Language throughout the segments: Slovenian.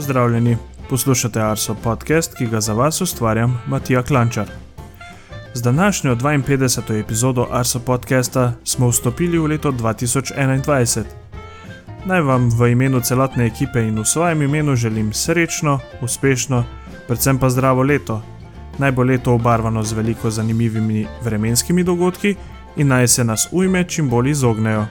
Pozdravljeni, poslušate Arso podcast, ki ga za vas ustvarjam Matija Klančar. Z današnjo 52. epizodo Arso podcasta smo vstopili v leto 2021. Naj vam v imenu celotne ekipe in v svojem imenu želim srečno, uspešno, predvsem pa zdravo leto. Naj bo leto obarvano z veliko zanimivimi vremenskimi dogodki in naj se nas ujme čim bolj izognejo.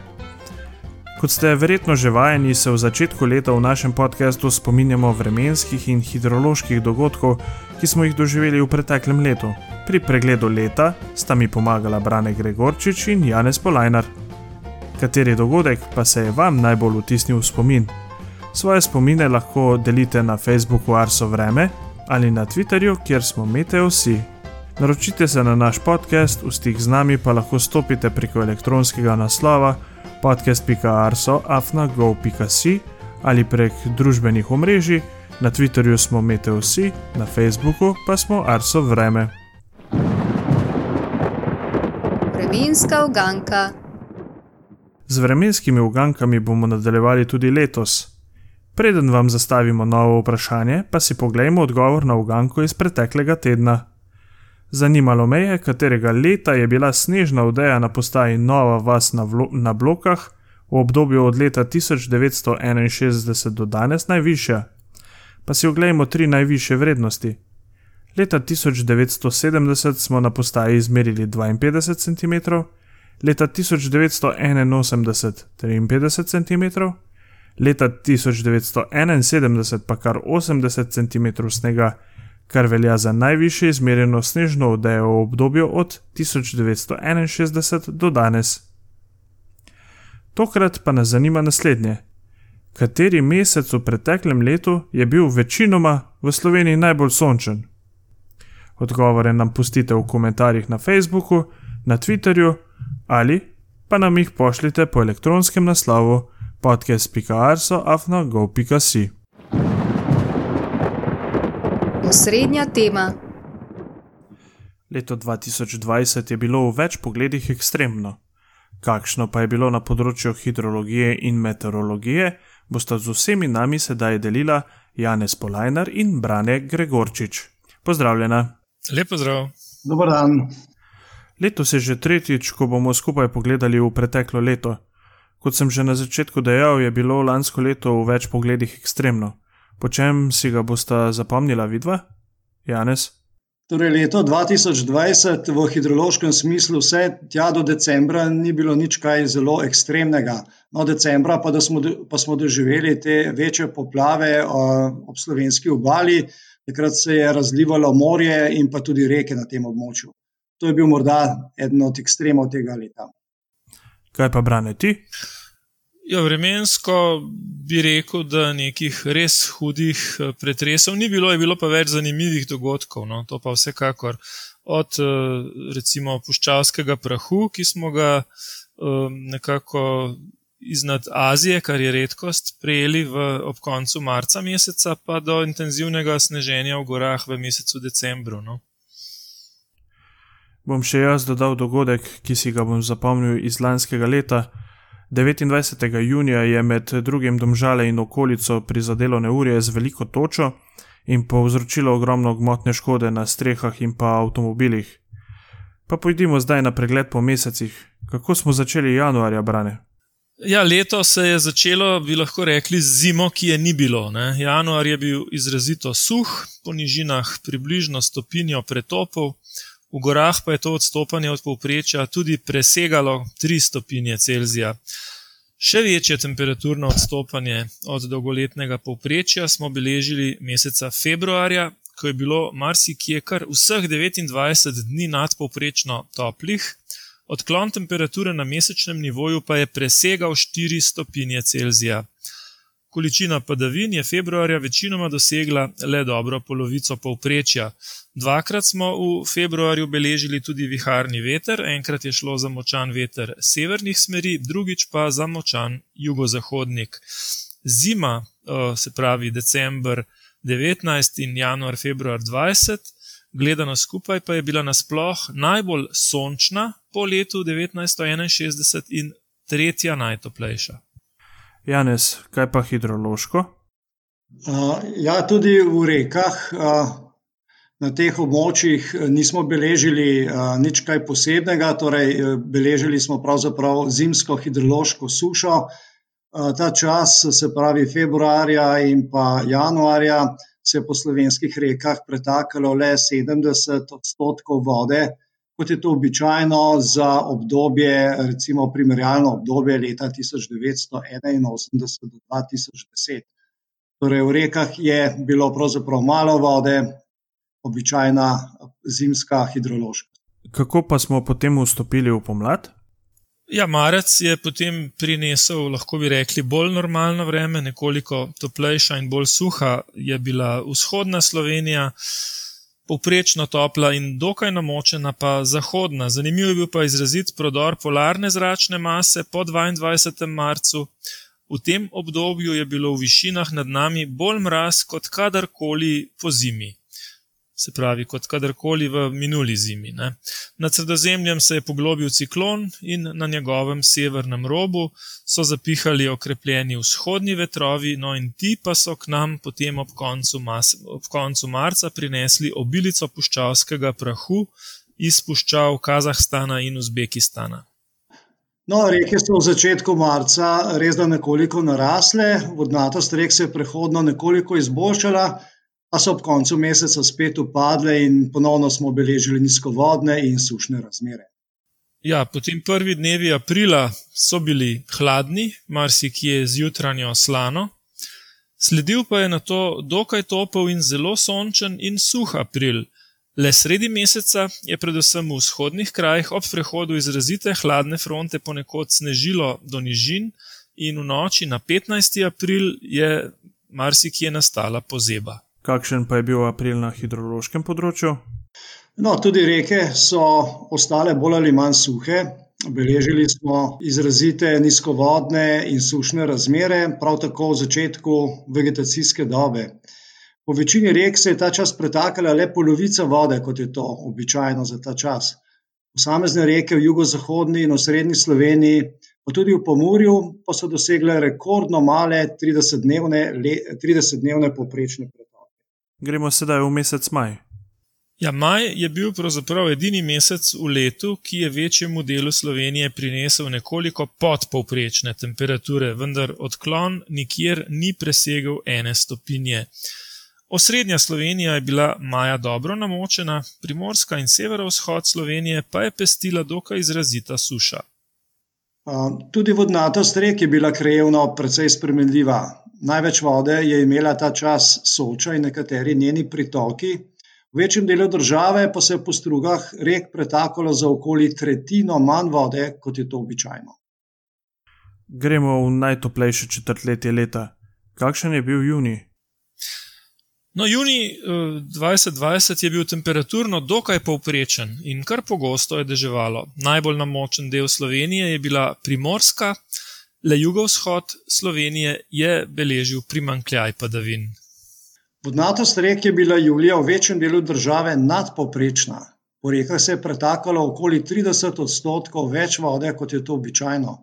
Kot ste verjetno že vajeni, se v začetku leta v našem podkastu spominjamo vremenskih in hidroloških dogodkov, ki smo jih doživeli v preteklem letu. Pri pregledu leta sta mi pomagala Brane Gregorčič in Janez Polajnar. Kateri dogodek pa se je vam najbolj vtisnil v spomin? Svoje spomine lahko delite na Facebooku Arso Vreme ali na Twitterju, kjer smo Meteosi. Naročite se na naš podcast, v stik z nami pa lahko stopite preko elektronskega naslova podcast.arso.afna.go.si ali prek družbenih omrežij, na Twitterju smo Meteosi, na Facebooku pa smo Arso Vreme. Vremenska uganka. Z vremenskimi ugankami bomo nadaljevali tudi letos. Preden vam zastavimo novo vprašanje, pa si pogledajmo odgovor na uganko iz preteklega tedna. Zanimalo me je, katerega leta je bila snežna odeja na postaji Nova Vas na, na blokah v obdobju od leta 1961 do danes najvišja. Pa si oglejmo tri najviše vrednosti. Leta 1970 smo na postaji izmerili 52 cm, leta 1981 53 cm, leta 1971 pa kar 80 cm snega kar velja za najvišje izmerjeno snežno odejo v obdobju od 1961 do danes. Tokrat pa nas zanima naslednje: kateri mesec v preteklem letu je bil večinoma v Sloveniji najbolj sončen? Odgovore nam pustite v komentarjih na Facebooku, na Twitterju ali pa nam jih pošljite po elektronskem naslovu podcast.arso.afna.go.si. Osrednja tema. Leto 2020 je bilo v več pogledih ekstremno. Kakšno pa je bilo na področju hidrologije in meteorologije, bosta z vsemi nami sedaj delila Janez Polajnar in Brane Gregorčič. Pozdravljena. Lepo zdrav. Dobar dan. Letos je že tretjič, ko bomo skupaj pogledali v preteklo leto. Kot sem že na začetku dejal, je bilo lansko leto v več pogledih ekstremno. Po čem si ga bosta zapomnila vidva, Janez? Torej, leto 2020 v hidrološkem smislu, vse tja do decembra, ni bilo nič kaj zelo ekstremnega. No, decembra pa, smo, pa smo doživeli te večje poplave ob slovenski obali, takrat se je razlivalo morje in pa tudi reke na tem območju. To je bil morda eden od ekstremov tega leta. Kaj pa brane ti? Ja, vremensko bi rekel, da nekih res hudih eh, pretresov ni bilo, je bilo pa več zanimivih dogodkov. No? To pa vsekakor od eh, recimo puščavskega prahu, ki smo ga um, nekako iznad Azije, kar je redkost, prejeli v, ob koncu marca meseca, pa do intenzivnega sneženja v gorah v mesecu decembru. No? Bom še jaz dodal dogodek, ki si ga bom zapomnil iz lanskega leta. 29. junija je med drugim domžale in okolico prizadelo neurje z veliko točo in povzročilo ogromno gmotne škode na strehah in pa avtomobilih. Pa pojdimo zdaj na pregled po mesecih. Kako smo začeli januarja, brane? Ja, leto se je začelo, bi lahko rekli, z zimo, ki je ni bilo. Ne? Januar je bil izrazito suh, po nižinah približno stopinjo pretopov, v gorah pa je to odstopanje od povprečja tudi presegalo 3 stopinje Celzija. Še večje temperaturno odstopanje od dolgoletnega povprečja smo beležili meseca februarja, ko je bilo marsikje kar vseh 29 dni nadpovprečno toplih, odklon temperature na mesečnem nivoju pa je presegal 4 stopinje Celzija. Količina padavin je februarja večinoma dosegla le dobro polovico povprečja. Dvakrat smo v februarju beležili tudi viharni veter, enkrat je šlo za močan veter severnih smeri, drugič pa za močan jugozahodnik. Zima, se pravi decembr 19 in januar, februar 20, gledano skupaj pa je bila nasploh najbolj sončna po letu 1961 in tretja najtoplejša. Janez, kaj pa hidrološko? Ja, tudi v rekah na teh območjih nismo beležili nič kaj posebnega, torej beležili smo pravzaprav zimsko hidrološko sušo. Ta čas, se pravi februarja in pa januarja, se je po slovenskih rekah pretakalo le sedemdeset odstotkov vode, kot je to običajno za obdobje, recimo primerjalno obdobje leta tisoč devetsto enainosemdeset do dva tisoč deset. Torej v rekah je bilo pravzaprav malo vode, običajna zimska hidrološka. Kako pa smo potem vstopili v pomlad? Ja, marec je potem prinesel, lahko bi rekli, bolj normalno vreme, nekoliko toplejša in bolj suha je bila vzhodna Slovenija, povprečno topla in dokaj namočena pa zahodna. Zanimiv je bil pa izrazit prodor polarne zračne mase po dvaindvajsetem marcu. V tem obdobju je bilo v višinah nad nami bolj mraz kot kadarkoli po zimi. Se pravi, kot kadarkoli v minuli zimi. Ne. Nad Sredozemljem se je poglobil ciklon in na njegovem severnem robu so zapihali okrepljeni vzhodni vetrovi, no in ti pa so k nam potem ob koncu, mas, ob koncu marca prinesli obilico puščavskega prahu iz puščav Kazahstana in Uzbekistana. No, reke so v začetku marca res da nekoliko narasle, vodnatost rek se je prehodno nekoliko izboljšala, a so ob koncu meseca spet upadle in ponovno smo beležili nizkovodne in sušne razmere. Ja, potem prvi dnevi aprila so bili hladni, marsikje z jutranjo slano, sledil pa je nato dokaj topel in zelo sončen in suh april. Le sredi meseca je predvsem v vzhodnih krajih ob prehodu izrazite hladne fronte ponekod snežilo do nižin, in v noči na 15. april je marsikje nastala pozeba. Kakšen pa je bil april na hidrološkem področju? No, tudi reke so ostale bolj ali manj suhe. Beležili smo izrazite nizkovodne in sušne razmere, prav tako v začetku vegetacijske dobe. Po večini rek se je ta čas pretakala le polovica vode, kot je to običajno za ta čas. Posamezne reke v jugozahodni in osrednji Sloveniji, pa tudi v Pomurju, pa so dosegle rekordno male tridesetdnevne tridesetdnevne povprečne pretoke. Gremo sedaj v mesec maj. Ja, maj je bil pravzaprav edini mesec v letu, ki je večjemu delu Slovenije prinesel nekoliko podpovprečne temperature, vendar odklon nikjer ni presegel ene stopinje. Osrednja Slovenija je bila maja dobro namočena, primorska in severovzhod Slovenije pa je pestila dokaj izrazita suša. Tudi vodnatost rek je bila krajevno precej spremenljiva. Največ vode je imela ta čas Soča in nekateri njeni pritoki, v večjem delu države pa se je po strugah rek pretakalo za okoli tretjino manj vode, kot je to običajno. Gremo v najtoplejše četrtletje leta. Kakšen je bil junij? No, junij dvajset dvajset je bil temperaturno dokaj povprečen in kar pogosto je deževalo. Najbolj namočen del Slovenije je bila Primorska, le jugovzhod Slovenije je beležil primanjkljaj padavin. Vodnatost rek je bila julija v večjem delu države nadpovprečna. Po rekah se je pretakalo okoli trideset odstotkov več vode, kot je to običajno.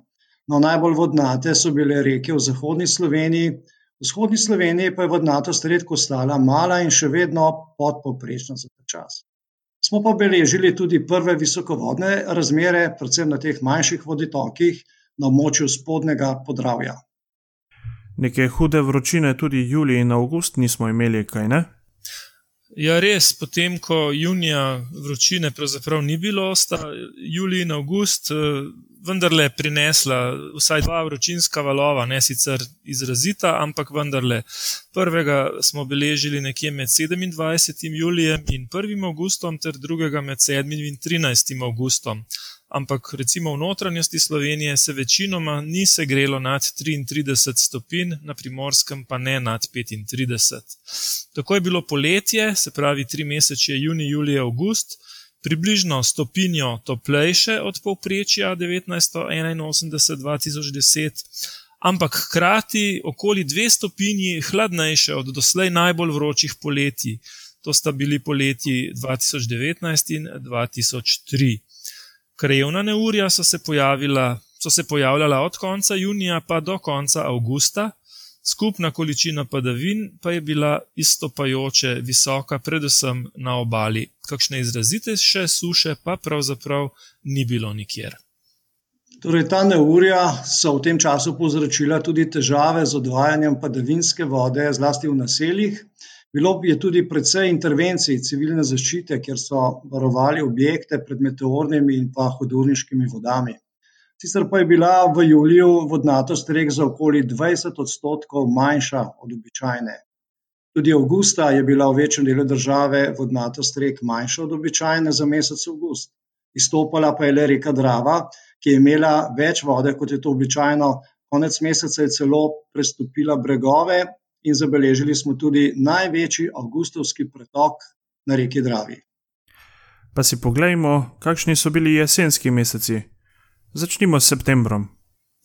No, najbolj vodnate so bile reke v zahodni Sloveniji, v vzhodni Sloveniji pa je vodnatost redko ostala mala in še vedno podpovprečna za ta čas. Smo pa beležili tudi prve visokovodne razmere, predvsem na teh manjših vodotokih na območju spodnjega Podravja. Neke hude vročine tudi julij in avgust nismo imeli, kajne? Ja, res, potem ko junija vročine pravzaprav ni bilo, sta julij in avgust vendarle prinesla vsaj dva vročinska valova, ne sicer izrazita, ampak vendarle. Prvega smo beležili nekje med sedemindvajsetim julijem in prvim avgustom ter drugega med sedmim in trinajstim avgustom. Ampak recimo v notranjosti Slovenije se večinoma ni segrelo nad triintrideset stopinj, na Primorskem pa ne nad petintrideset. Tako je bilo poletje, se pravi trimesečje junij, julij, avgust, približno stopinjo toplejše od povprečja devetnajststo enainosemdeset-dva tisoč deset, ampak hkrati okoli dve stopinji hladnejše od doslej najbolj vročih poletij. To sta bili poletji dva tisoč devetnajst in dva tisoč tri. Krajevna neurja so se pojavila, so se pojavljala od konca junija pa do konca avgusta, Skupna količina padavin pa je bila istopajoče visoka, predvsem na obali. Kakšne izrazitejše suše pa pravzaprav ni bilo nikjer. Torej, ta neurja so v tem času povzročila tudi težave z odvajanjem padavinske vode, zlasti v naseljih. Bilo je tudi precej intervencij civilne zaščite, kjer so varovali objekte pred meteornimi in pa hodurniškimi vodami. Sicer pa je bila v juliju vodnatost rek za okoli 20 odstotkov manjša od običajne. Tudi avgusta je bila v večjem delu države vodnatost rek manjša od običajne za mesec avgust. Izstopala pa je le reka Drava, ki je imela več vode, kot je to običajno. Konec meseca je celo prestopila bregove in zabeležili smo tudi največji avgustovski pretok na reki Dravi. Pa si poglejmo, kakšni so bili jesenski meseci. Začnimo s septembrom.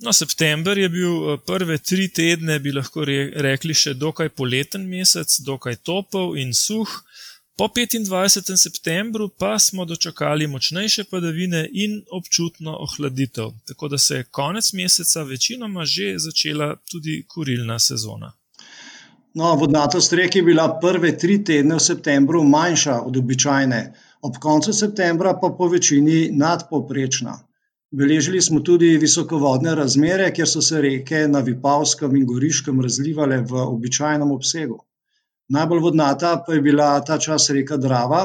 No, september je bil eh, prve tri tedne, bi lahko rekli, še dokaj poleten mesec, dokaj topel in suh. Po 25. septembru pa smo dočakali močnejše padavine in občutno ohladitev, tako da se je konec meseca večinoma že začela tudi kurilna sezona. No, vodnatost reke je bila prve tri tedne v septembru manjša od običajne, ob koncu septembra pa po večini nadpoprečna. Beležili smo tudi visokovodne razmere, kjer so se reke na Vipavskem in Goriškem razlivale v običajnem obsegu. Najbolj vodnata pa je bila ta čas reka Drava,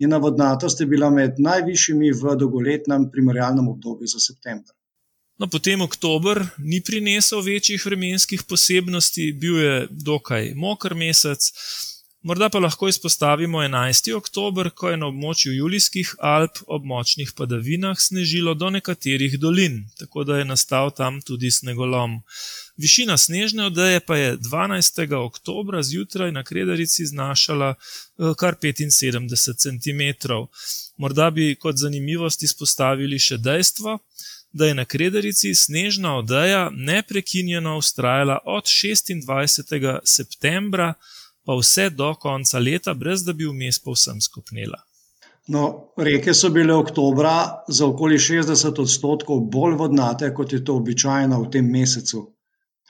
njena vodnatost je bila med najvišjimi v dolgoletnem primerjalnem obdobju za september. No, potem oktober ni prinesel večjih vremenskih posebnosti, bil je dokaj moker mesec, Morda pa lahko izpostavimo 11. oktober, ko je na območju Julijskih Alp ob močnih padavinah snežilo do nekaterih dolin, tako da je nastal tam tudi snegolom. Višina snežne odeje pa je 12. oktober zjutraj na Krederici znašala eh, kar 75 cm. Morda bi kot zanimivost izpostavili še dejstvo, da je na Krederici snežna odeja neprekinjeno ustrajala od 26. septembra pa vse do konca leta, brez da bi vmes povsem skopnila. No, reke so bile oktobra za okoli 60 odstotkov bolj vodnate, kot je to običajno v tem mesecu.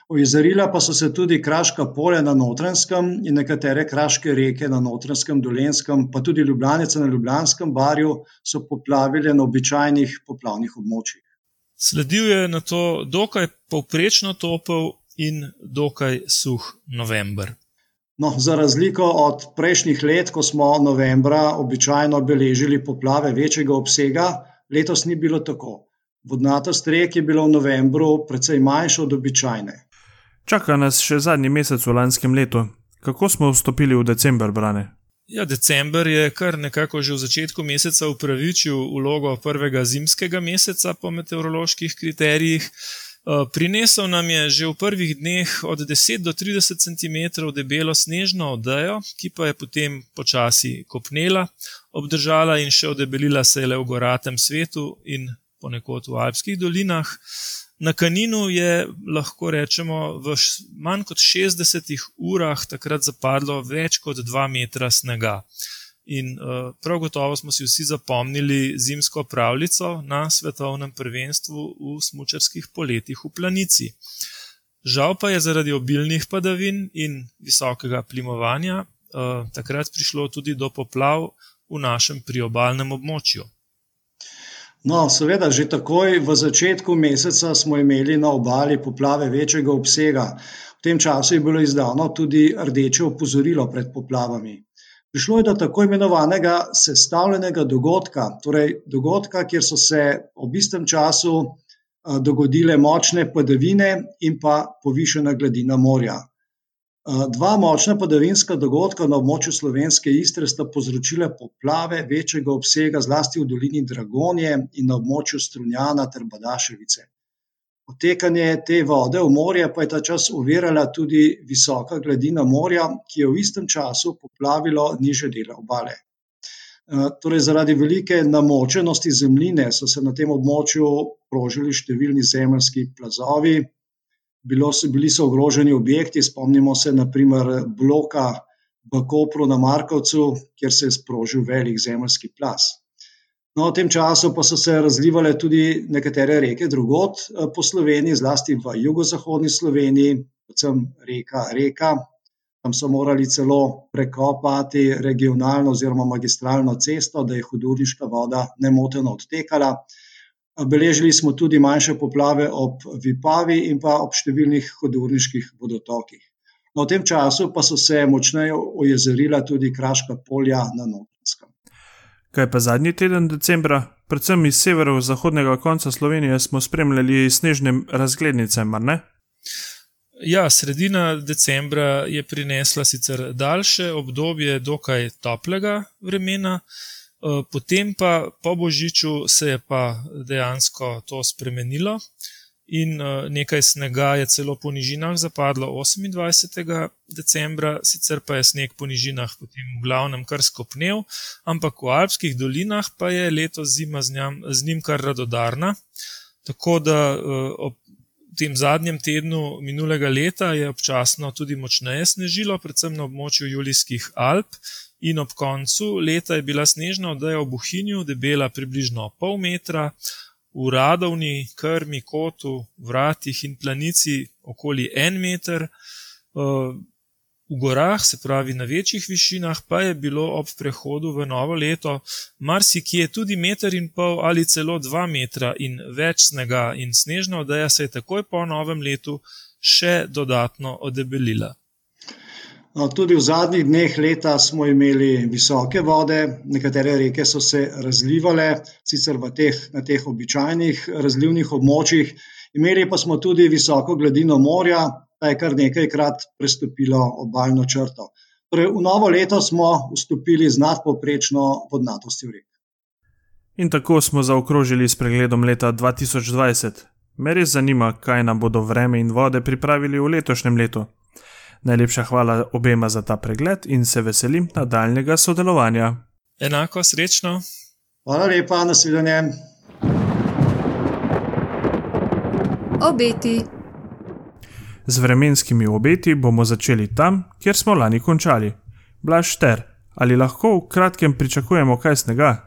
Ojezerila pa so se tudi Kraška polja na Notrenskem in nekatere kraške reke na Notrenskem, Dolenskem, pa tudi Ljubljanice na Ljubljanskem barju so poplavile na običajnih poplavnih območjih. Sledil je na to dokaj povprečno topel in dokaj suh november. No, za razliko od prejšnjih let, ko smo novembra običajno beležili poplave večjega obsega, letos ni bilo tako. Vodnatost rek je bila v novembru precej manjša od običajne. Čaka nas še zadnji mesec v lanskem letu. Kako smo vstopili v decembr, brane? Ja, december je kar nekako že v začetku meseca upravičil vlogo prvega zimskega meseca po meteoroloških kriterijih. Eh, prinesel nam je že v prvih dneh od 10 do 30 cm debelo snežno odejo, ki pa je potem počasi kopnela, obdržala in še odebelila se le v goratem svetu in ponekod v alpskih dolinah. Na Kaninu je lahko rečemo v manj kot 60 urah takrat zapadlo več kot 2 metra snega. In uh, prav gotovo smo si vsi zapomnili zimsko pravljico na svetovnem prvenstvu v smočarskih poletjih v Planici. Žal pa je zaradi obilnih padavin in visokega plimovanja uh, takrat prišlo tudi do poplav v našem priobalnem območju. No, seveda, že takoj v začetku meseca smo imeli na obali poplave večjega obsega. V tem času je bilo izdano tudi rdeče opozorilo pred poplavami. Prišlo je do tako imenovanega sestavljenega dogodka, torej dogodka, kjer so se ob istem času dogodile močne padavine in pa povišena gladina morja. Dva močna padavinska dogodka na območju slovenske Istre sta povzročila poplave večjega obsega, zlasti v dolini Dragonje in na območju Strunjana ter Badaševice. Odtekanje te vode v morje pa je ta čas ovirala tudi visoka gladina morja, ki je v istem času poplavilo niže dele obale. Torej, zaradi velike namočenosti zemljine so se na tem območju prožili številni zemeljski plazovi, bilo so, bili so ogroženi objekti, spomnimo se naprimer bloka v Kopru na Markovcu, kjer se je sprožil velik zemeljski plaz. No, v tem času pa so se razlivale tudi nekatere reke drugot eh, po Sloveniji, zlasti v jugozahodni Sloveniji, predvsem reka Reka. Tam so morali celo prekopati regionalno oziroma magistralno cesto, da je hudourniška voda nemoteno odtekala. Beležili smo tudi manjše poplave ob Vipavi in pa ob številnih hudourniških vodotokih. No, v tem času pa so se močneje ojezerila tudi kraška polja na Notranjskem. Kaj pa zadnji teden decembra, predvsem iz severozahodnega konca Slovenije, smo spremljali snežne razglednice, mar ne? Ja, sredina decembra je prinesla sicer daljše obdobje dokaj toplega vremena, potem pa po božiču se je pa dejansko to spremenilo in eh, nekaj snega je celo po nižinah zapadlo 28. decembra, sicer pa je sneg po nižinah potem v glavnem kar skopnil, ampak v alpskih dolinah pa je letos zima z, njam, z njim kar radodarna. Tako da eh, ob tem zadnjem tednu minulega leta je občasno tudi močneje snežilo, predvsem na območju Julijskih Alp. In ob koncu leta je bila snežna oddaja v Buhinju debela približno pol metra, v Radovni, Krmi, Kotu, Vratih in Planici okoli en meter. Eh, v gorah, se pravi na večjih višinah, pa je bilo ob prehodu v novo leto marsikje tudi meter in pol ali celo dva metra in več snega, in snežna odeja se je takoj po novem letu še dodatno odebelila. No, tudi v zadnjih dneh leta smo imeli visoke vode, nekatere reke so se razlivale, sicer teh, na teh običajnih razlivnih območjih, imeli pa smo tudi visoko gladino morja, pa je kar nekajkrat prestopilo obaljno črto. Torej, v novo leto smo vstopili z nadpoprečno vodnatostjo rek. In tako smo zaokrožili s pregledom leta 2020. Me res zanima, kaj nam bodo vreme in vode pripravili v letošnjem letu. Najlepša hvala obema za ta pregled in se veselim nadaljnega sodelovanja. Enako srečno. Hvala lepa, nasvidenje. Obeti. Z vremenskimi obeti bomo začeli tam, kjer smo lani končali. Blaž ter, ali lahko v kratkem pričakujemo kaj snega?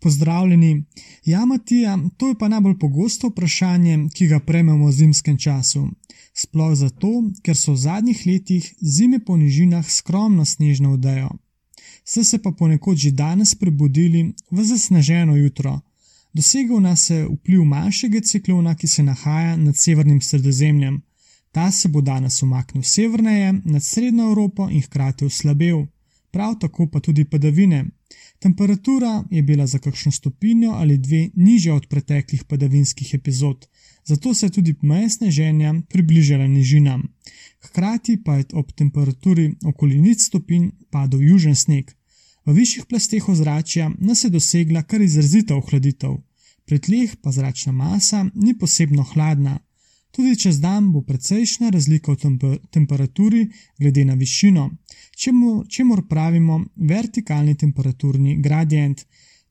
Pozdravljeni. Ja, Matija, to je pa najbolj pogosto vprašanje, ki ga prejmemo v zimskem času. Sploh zato, ker so v zadnjih letih zime po nižinah skromno snežno vdajo. Se se pa ponekod že danes prebudili v zasneženo jutro. Dosegel nas je vpliv manjšega ciklona, ki se nahaja nad severnim sredozemljem. Ta se bo danes umaknil severneje nad Srednjo Evropo in hkrati oslabel, prav tako pa tudi padavine. Temperatura je bila za kakšno stopinjo ali dve nižja od preteklih padavinskih epizod, zato se je tudi meje sneženja približala nižinam. Hkrati pa je ob temperaturi okoli nič stopinj padal južen sneg. V višjih plasteh ozračja nas je dosegla kar izrazita ohladitev, pri tleh pa zračna masa ni posebno hladna. Tudi čez dan bo precejšnja razlika v temper temperaturi glede na višino, čemu, čemu pravimo vertikalni temperaturni gradient.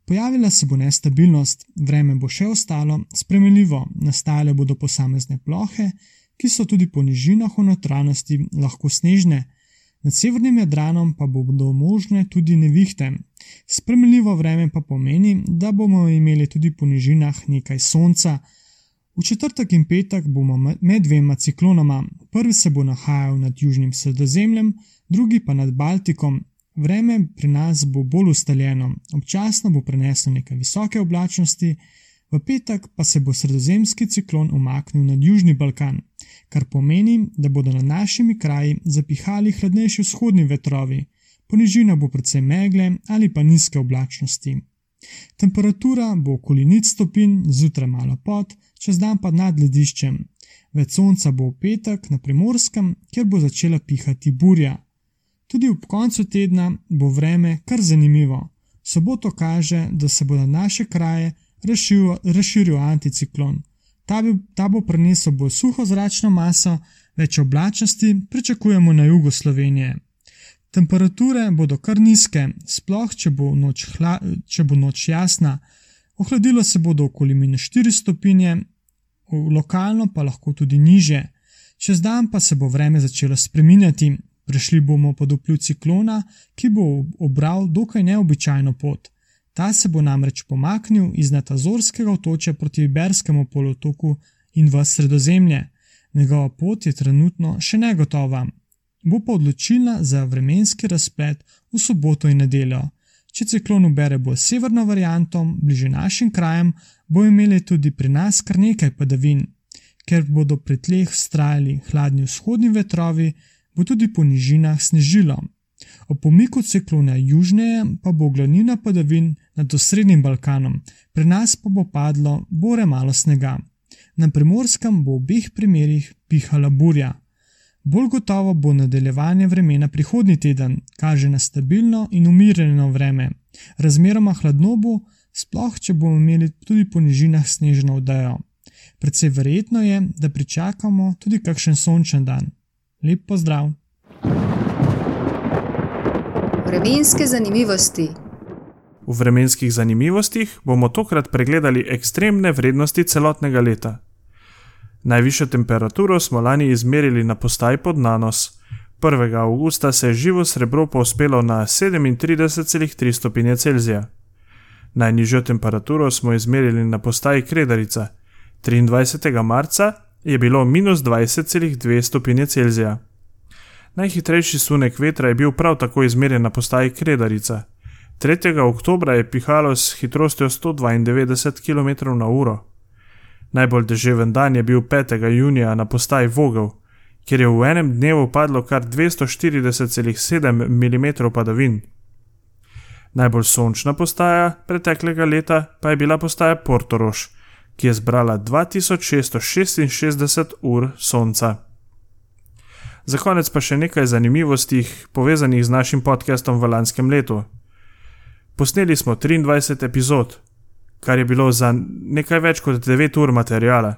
Pojavila se bo nestabilnost, vreme bo še ostalo spremenljivo, nastale bodo posamezne plohe, ki so tudi po nižinah v notranjosti lahko snežne. Nad severnim Jadranom pa bodo možne tudi nevihte. Spremenljivo vreme pa pomeni, da bomo imeli tudi po nižinah nekaj sonca. V četrtek in petek bomo med dvema ciklonoma, prvi se bo nahajal nad južnim sredozemljem, drugi pa nad Baltikom. Vreme pri nas bo bolj ustaljeno, občasno bo preneslo nekaj visoke oblačnosti, v petek pa se bo sredozemski ciklon umaknil nad Južni Balkan, kar pomeni, da bodo nad našimi kraji zapihali hladnejši vzhodni vetrovi, ponižina bo predvsem megle ali pa nizke oblačnosti. Temperatura bo okoli nič stopinj, zjutraj malo pod, čez dan pa nad lediščem. Več sonca bo v petek na primorskem, kjer bo začela pihati burja. Tudi ob koncu tedna bo vreme kar zanimivo. Soboto kaže, da se bo na naše kraje razširil, razširil anticiklon. Ta, bi, ta bo prinesel bolj suho zračno maso, več oblačnosti pričakujemo na jugu Slovenije. Temperature bodo kar nizke, sploh če bo noč, hla, če bo noč jasna. Ohladilo se bodo okoli minus 4 stopinje, lokalno pa lahko tudi niže. Čez dan pa se bo vreme začelo spreminjati, prišli bomo pod vpliv ciklona, ki bo obral dokaj neobičajno pot. Ta se bo namreč pomaknil iz Natazorskega otočja proti Iberskemu polotoku in v sredozemlje. Njegova pot je trenutno še negotova, bo pa odločilna za vremenski razplet v soboto in nedeljo. Če ciklon ubere bolj severno varianto, bliže našim krajem, bo imeli tudi pri nas kar nekaj padavin. Ker bodo pri tleh vztrajali hladni vzhodni vetrovi, bo tudi po nižinah snežilo. O pomiku ciklona južneje pa bo glavnina padavin nad osrednjim Balkanom, pri nas pa bo padlo bore malo snega. Na primorskem bo v obeh primerih pihala burja. Bolj gotovo bo nadaljevanje vremena prihodnji teden, kaže na stabilno in umirjeno vreme. Razmeroma hladno bo, sploh če bomo imeli tudi po nižinah snežno vdajo. Predvsej verjetno je, da pričakamo tudi kakšen sončen dan. Lep pozdrav! Vremenske zanimivosti. V vremenskih zanimivostih bomo tokrat pregledali ekstremne vrednosti celotnega leta. Najvišjo temperaturo smo lani izmerili na postaji pod Nanos. 1. augusta se je živo srebro povzpelo na 37,3 stopinje Celzija. Najnižjo temperaturo smo izmerili na postaji Kredarica. 23. marca je bilo minus 20,2 stopinje Celzija. Najhitrejši sunek vetra je bil prav tako izmerjen na postaji Kredarica. 3. oktobra je pihalo s hitrostjo 192 km/h. Najbolj deževen dan je bil 5. junija na postaji Vogel, kjer je v enem dnevu padlo kar 240,7 mm padavin. Najbolj sončna postaja preteklega leta pa je bila postaja Portorož, ki je zbrala 2666 ur sonca. Za konec pa še nekaj zanimivosti povezanih z našim podcastom v lanskem letu. Posneli smo 23 epizod, kar je bilo za nekaj več kot 9 ur materijala.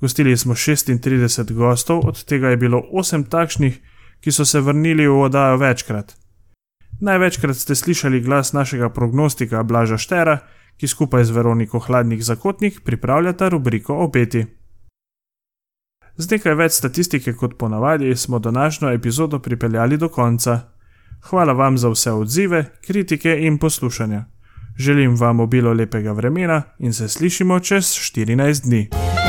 Gostili smo 36 gostov, od tega je bilo 8 takšnih, ki so se vrnili v oddajo večkrat. Največkrat ste slišali glas našega prognostika Blaža Štera, ki skupaj z Veroniko Hladnik Zakotnik pripravljata rubriko Opeti. Z nekaj več statistike kot ponavadi smo današnjo epizodo pripeljali do konca. Hvala vam za vse odzive, kritike in poslušanje. Želim vam obilo lepega vremena in se slišimo čez 14 dni.